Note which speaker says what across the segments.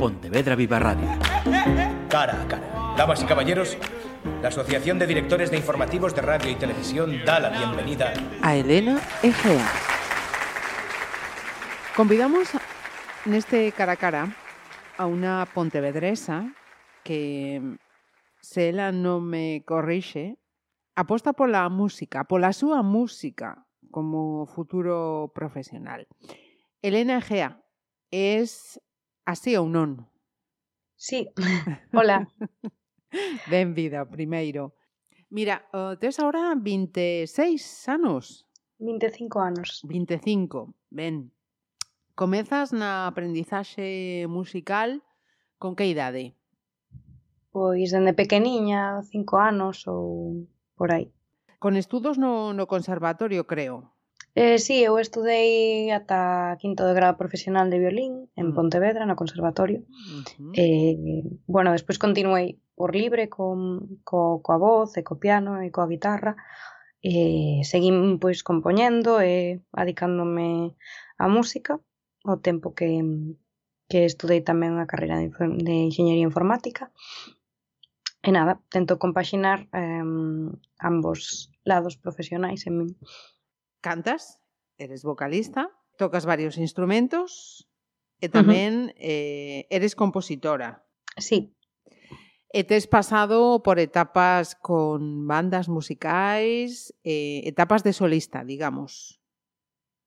Speaker 1: Pontevedra Viva Radio.
Speaker 2: Cara a cara. Damas y caballeros, la Asociación de Directores de Informativos de Radio y Televisión da la bienvenida
Speaker 3: a Elena Egea. Convidamos neste cara a cara a unha pontevedresa que, se ela non me corrixe, aposta pola música, pola súa música como futuro profesional. Elena Egea, es así ou non?
Speaker 4: Sí, hola.
Speaker 3: Benvida, primeiro. Mira, eh, tes agora 26 anos?
Speaker 4: 25 anos.
Speaker 3: 25, ben. Comezas na aprendizaxe musical con que idade?
Speaker 4: Pois dende pequeniña, cinco anos ou por aí.
Speaker 3: Con estudos no, no conservatorio, creo.
Speaker 4: Eh, sí, eu estudei ata quinto de grado profesional de violín en mm. Pontevedra, no conservatorio. Uh -huh. eh, bueno, despois continuei por libre con, co, coa voz e co piano e coa guitarra. Eh, seguín pois compoñendo e adicándome á música o tempo que, que estudei tamén a carreira de, de Enxeñería Informática. E nada, tento compaxinar eh, ambos lados profesionais en min
Speaker 3: cantas, eres vocalista, tocas varios instrumentos e tamén uh -huh. eh, eres compositora.
Speaker 4: Sí.
Speaker 3: E tes pasado por etapas con bandas musicais, eh, etapas de solista, digamos.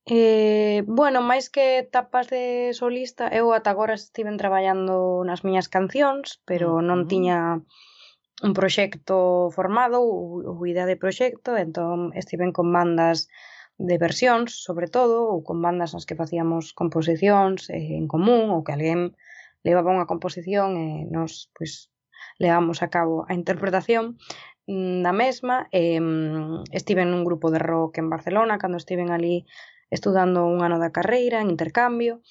Speaker 4: Eh, bueno, máis que etapas de solista, eu ata agora estiven traballando nas miñas cancións, pero non uh -huh. tiña un proxecto formado ou, ou idea de proxecto, entón estiven con bandas de versións, sobre todo, ou con bandas nas que facíamos composicións eh, en común, ou que alguén levaba unha composición e eh, nos pois, levamos a cabo a interpretación da mesma. Eh, estive nun grupo de rock en Barcelona cando estiven ali estudando un ano da carreira, en intercambio.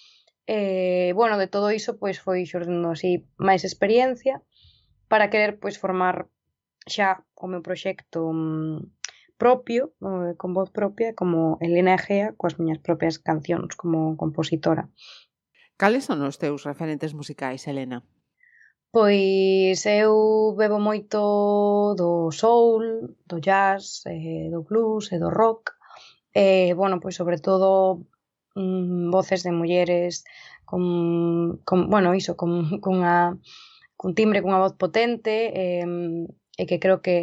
Speaker 4: Eh, bueno, de todo iso pois foi xordendo así máis experiencia para querer pois formar xa o meu proxecto mm, propio, eh, con voz propia, como Elena Egea, coas miñas propias cancións como compositora.
Speaker 3: Cales son os teus referentes musicais, Elena?
Speaker 4: Pois eu bebo moito do soul, do jazz, eh, do blues e do rock. Eh, bueno, pois sobre todo mm, voces de mulleres con, con bueno, iso, con, con, a, cun timbre, cunha voz potente eh, e que creo que,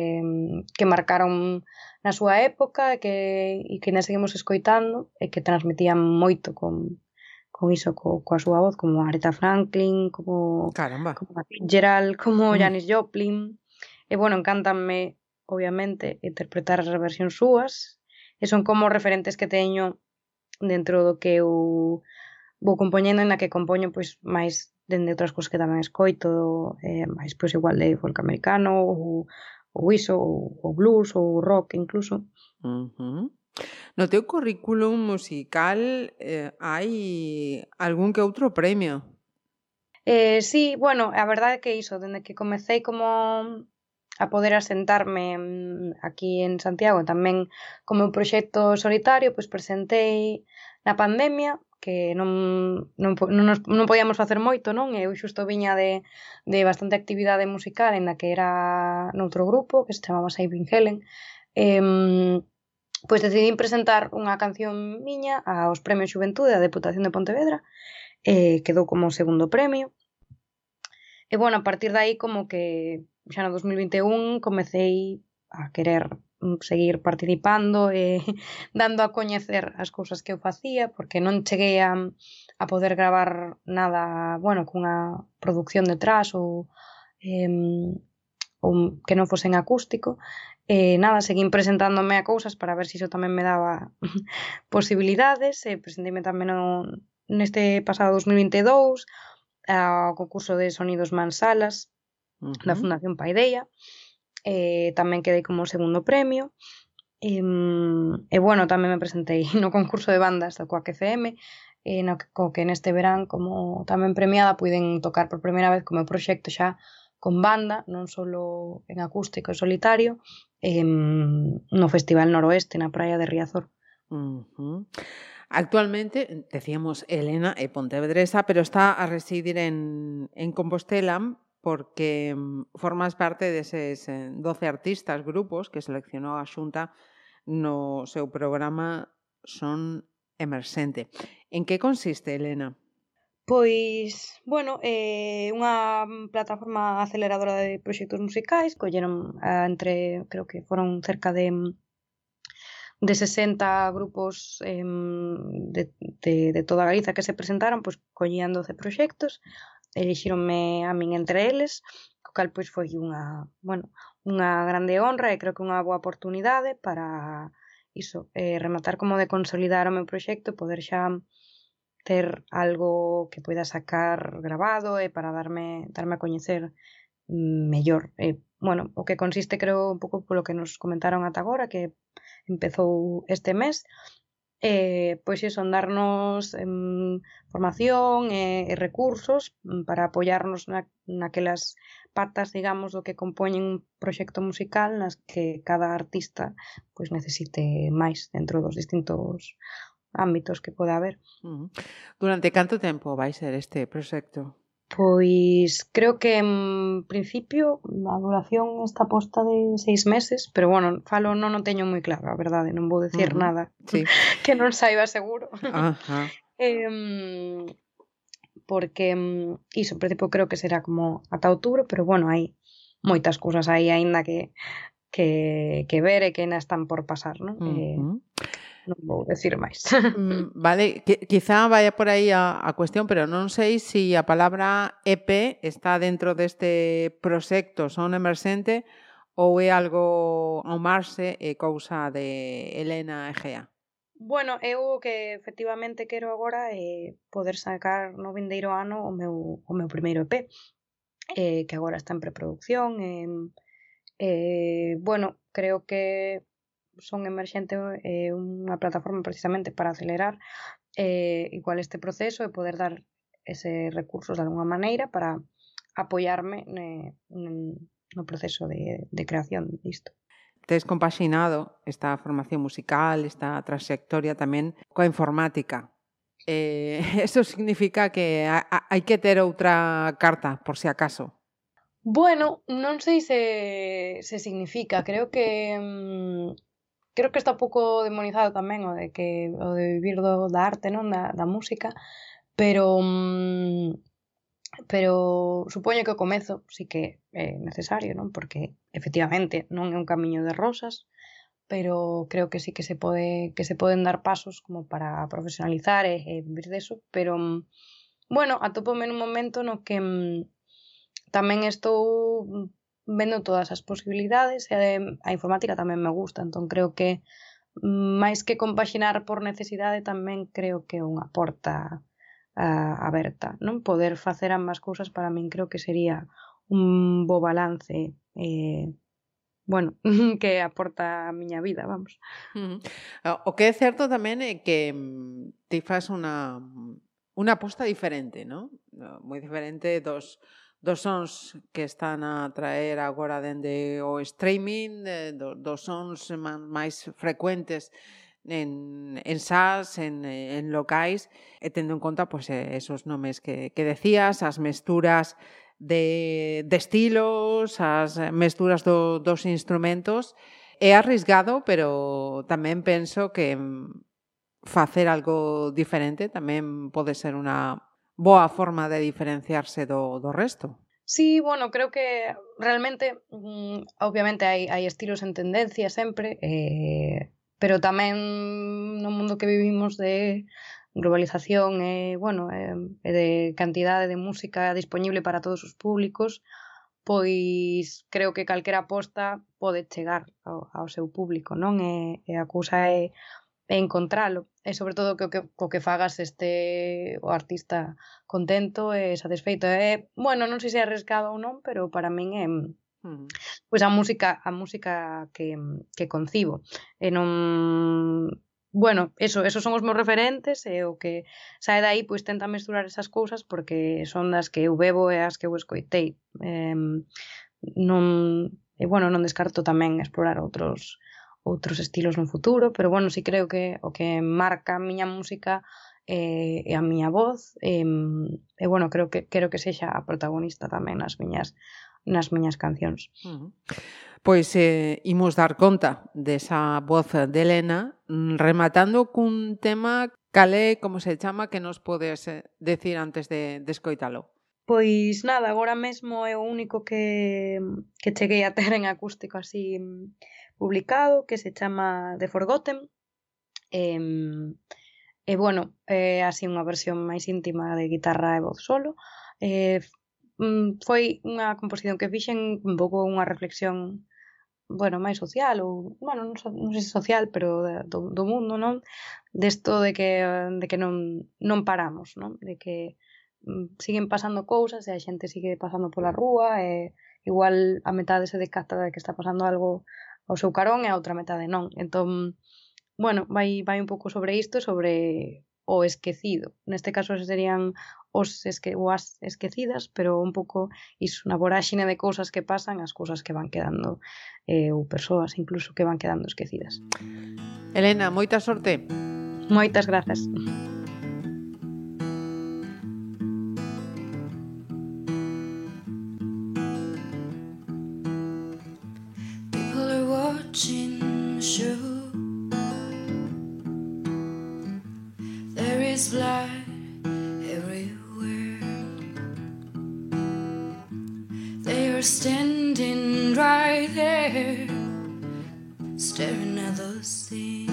Speaker 4: que marcaron na súa época e que, e que ainda seguimos escoitando e que transmitían moito con, con iso, co, coa súa voz, como Aretha Franklin, como,
Speaker 3: Caramba.
Speaker 4: como Gerald, como mm. Janis. Joplin. E bueno, encantanme, obviamente, interpretar as versións súas e son como referentes que teño dentro do que eu vou compoñendo e na que compoño pois máis dende outras cousas que tamén escoito, eh, máis pois igual de folk americano ou ou iso, ou, ou blues, ou rock incluso.
Speaker 3: Uh -huh. No teu currículum musical eh, hai algún que outro premio?
Speaker 4: Eh, sí, bueno, a verdade é que iso, dende que comecei como a poder asentarme mm, aquí en Santiago tamén como un proxecto solitario, pois presentei na pandemia que non, non, non, nos, non podíamos facer moito, non? Eu xusto viña de, de bastante actividade musical en da que era noutro grupo, que se chamaba Saving Helen. Eh, pois decidín presentar unha canción miña aos Premios Xuventude da Deputación de Pontevedra, eh, quedou como segundo premio. E bueno, a partir de aí como que xa no 2021 comecei a querer mm, seguir participando e dando a coñecer as cousas que eu facía porque non cheguei a, a poder gravar nada, bueno, cunha producción detrás ou eh, ou que non fosen acústico. E nada, seguín presentándome a cousas para ver se iso tamén me daba posibilidades e presentíme tamén no, neste pasado 2022 ao concurso de Sonidos Mansalas uh -huh. na Fundación Paideia. Eh, tamén quedei como segundo premio. E, e bueno, tamén me presentei no concurso de bandas da Coac FM, e eh, no, co que neste verán, como tamén premiada, puiden tocar por primeira vez como proxecto xa con banda, non só en acústico e solitario, eh, no Festival Noroeste, na praia de Riazor.
Speaker 3: Uh -huh. Actualmente, decíamos Elena é pontevedresa, pero está a residir en, en Compostela porque mm, formas parte deses 12 artistas grupos que seleccionou a Xunta no seu programa Son Emerxente. En que consiste, Elena?
Speaker 4: Pois, bueno, eh, unha plataforma aceleradora de proxectos musicais, colleron eh, entre, creo que foron cerca de mm, de 60 grupos eh, de, de, de toda Galiza que se presentaron, pois collían 12 proxectos, elixíronme a min entre eles, co cal pois foi unha, bueno, unha grande honra e creo que unha boa oportunidade para iso, eh, rematar como de consolidar o meu proxecto, poder xa ter algo que poida sacar grabado e para darme darme a coñecer mellor. Eh, bueno, o que consiste creo un pouco polo que nos comentaron ata agora, que empezou este mes, eh, pois iso, darnos em, formación e, e recursos mm, para apoiarnos na, naquelas patas, digamos, do que compoñen un proxecto musical nas que cada artista pois necesite máis dentro dos distintos ámbitos que poda haber.
Speaker 3: Durante canto tempo vai ser este proxecto?
Speaker 4: Pois creo que en principio a duración está posta de seis meses, pero bueno, falo non o teño moi claro, a verdade, non vou decir uh -huh. nada sí. que non saiba seguro. Eh, porque iso, en principio creo que será como ata outubro, pero bueno, hai moitas cousas aí aínda que que, que ver e que ainda están por pasar, non? Uh -huh. eh, non vou decir máis.
Speaker 3: Mm, vale, quizá vaya por aí a, a cuestión, pero non sei se si a palabra EP está dentro deste proxecto Son Emerxente ou é algo ao marxe e eh, cousa de Elena Egea?
Speaker 4: Bueno, eu o que efectivamente quero agora é poder sacar no vindeiro ano o meu, o meu primeiro EP, eh, que agora está en preproducción. Eh, eh, bueno, creo que son emerxente é eh, unha plataforma precisamente para acelerar eh, igual este proceso e poder dar ese recursos de alguna maneira para apoiarme ne, ne, no proceso de, de creación disto.
Speaker 3: Tes compaxinado esta formación musical, esta trayectoria tamén coa informática. Eh, eso significa que hai que ter outra carta, por si acaso.
Speaker 4: Bueno, non sei se, se significa. Creo que mm, creo que está un pouco demonizado tamén o de que o de vivir do, da arte, non, da, da música, pero mmm, pero supoño que o comezo sí que é necesario, non? Porque efectivamente non é un camiño de rosas, pero creo que sí que se pode que se poden dar pasos como para profesionalizar e, e vivir deso, pero mm, bueno, atopome nun momento no que mm, tamén estou mm, vendo todas as posibilidades e a informática tamén me gusta, entón creo que máis que compaxinar por necesidade tamén creo que é unha porta uh, aberta, non poder facer ambas cousas para min creo que sería un bo balance eh, bueno, que aporta a miña vida, vamos.
Speaker 3: Uh ah, -huh. O que é certo tamén é que mm, ti faz unha mm, unha aposta diferente, non? Ah, moi diferente dos dos sons que están a traer agora dende o streaming, dos sons máis frecuentes en, en SAS, en, en locais, e tendo en conta pois, esos nomes que, que decías, as mesturas de, de estilos, as mesturas do, dos instrumentos. É arriesgado, pero tamén penso que facer algo diferente tamén pode ser unha boa forma de diferenciarse do, do resto.
Speaker 4: Sí, bueno, creo que realmente, mm, obviamente, hai, hai estilos en tendencia sempre, eh, pero tamén no mundo que vivimos de globalización e, eh, bueno, e eh, de cantidade de música disponible para todos os públicos, pois creo que calquera aposta pode chegar ao, ao seu público, non? E, eh, e eh, a cousa é eh, e encontralo e sobre todo que o que, co que fagas este o artista contento e satisfeito é, bueno, non sei se é arriscado ou non, pero para min é Pois a música, a música que, que concibo. E non bueno, eso, esos son os meus referentes e o que sae dai pois tenta mesturar esas cousas porque son das que eu bebo e as que eu escoitei. Eh, non, e bueno, non descarto tamén explorar outros outros estilos no futuro, pero bueno, si sí creo que o que marca a miña música eh, e a miña voz eh, e bueno, creo que quero que sexa a protagonista tamén nas miñas nas miñas cancións.
Speaker 3: Uh -huh. Pois eh, imos dar conta desa voz de Elena mm, rematando cun tema calé, como se chama, que nos podes eh, decir antes de, de escoitalo.
Speaker 4: Pois nada, agora mesmo é o único que, que cheguei a ter en acústico así publicado que se chama The Forgotten. E, e bueno, é así unha versión máis íntima de guitarra e voz solo. E, mm, foi unha composición que fixen un pouco unha reflexión bueno, máis social ou, bueno, non, non sei se social, pero do, do mundo, non? Desto de que de que non non paramos, non? De que mm, siguen pasando cousas e a xente sigue pasando pola rúa e igual a metade se decata de que está pasando algo ao seu carón e a outra metade non. Entón, bueno, vai, vai un pouco sobre isto, sobre o esquecido. Neste caso serían os esque, ou as esquecidas, pero un pouco iso, na voráxine de cousas que pasan, as cousas que van quedando, eh, ou persoas incluso que van quedando esquecidas.
Speaker 3: Elena, moita sorte.
Speaker 4: Moitas grazas.
Speaker 1: were standing right there, staring at those things.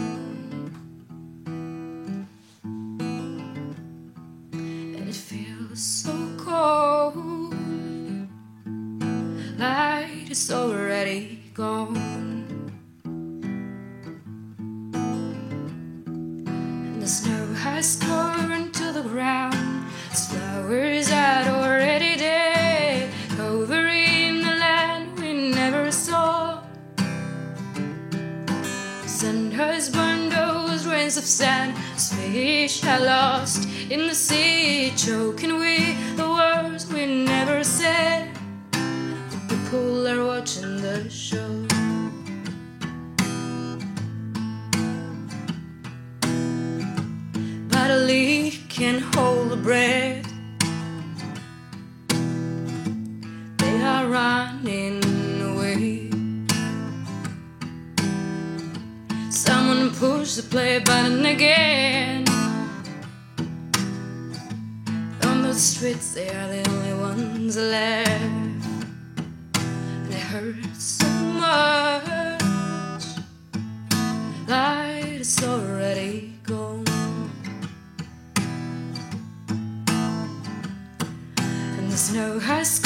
Speaker 1: Fish are lost in the sea, choking with the words we never said. The people are watching the show. but a leaf can hold a breath. They are running away. Someone push the play button again. Streets, they are the only ones left. And it hurts so much. Light is already gone. And the snow has covered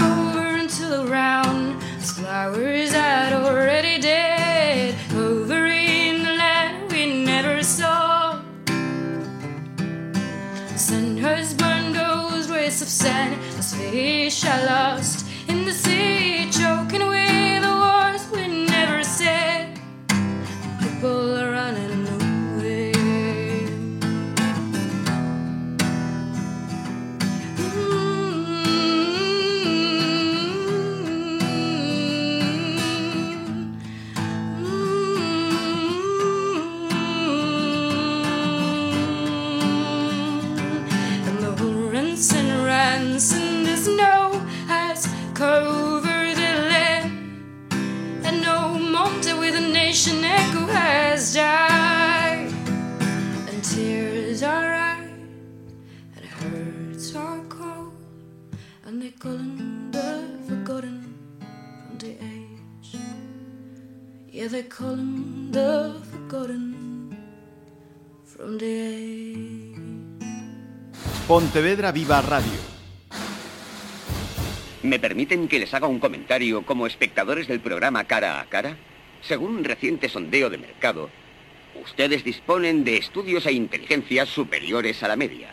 Speaker 1: fish are lost in the sea, And they call him the forgotten from the age. Yeah, they call him the forgotten from the age.
Speaker 5: Pontevedra Viva Radio.
Speaker 6: ¿Me permiten que les haga un comentario como espectadores del programa Cara a Cara? Según un reciente sondeo de mercado, ustedes disponen de estudios e inteligencias superiores a la media.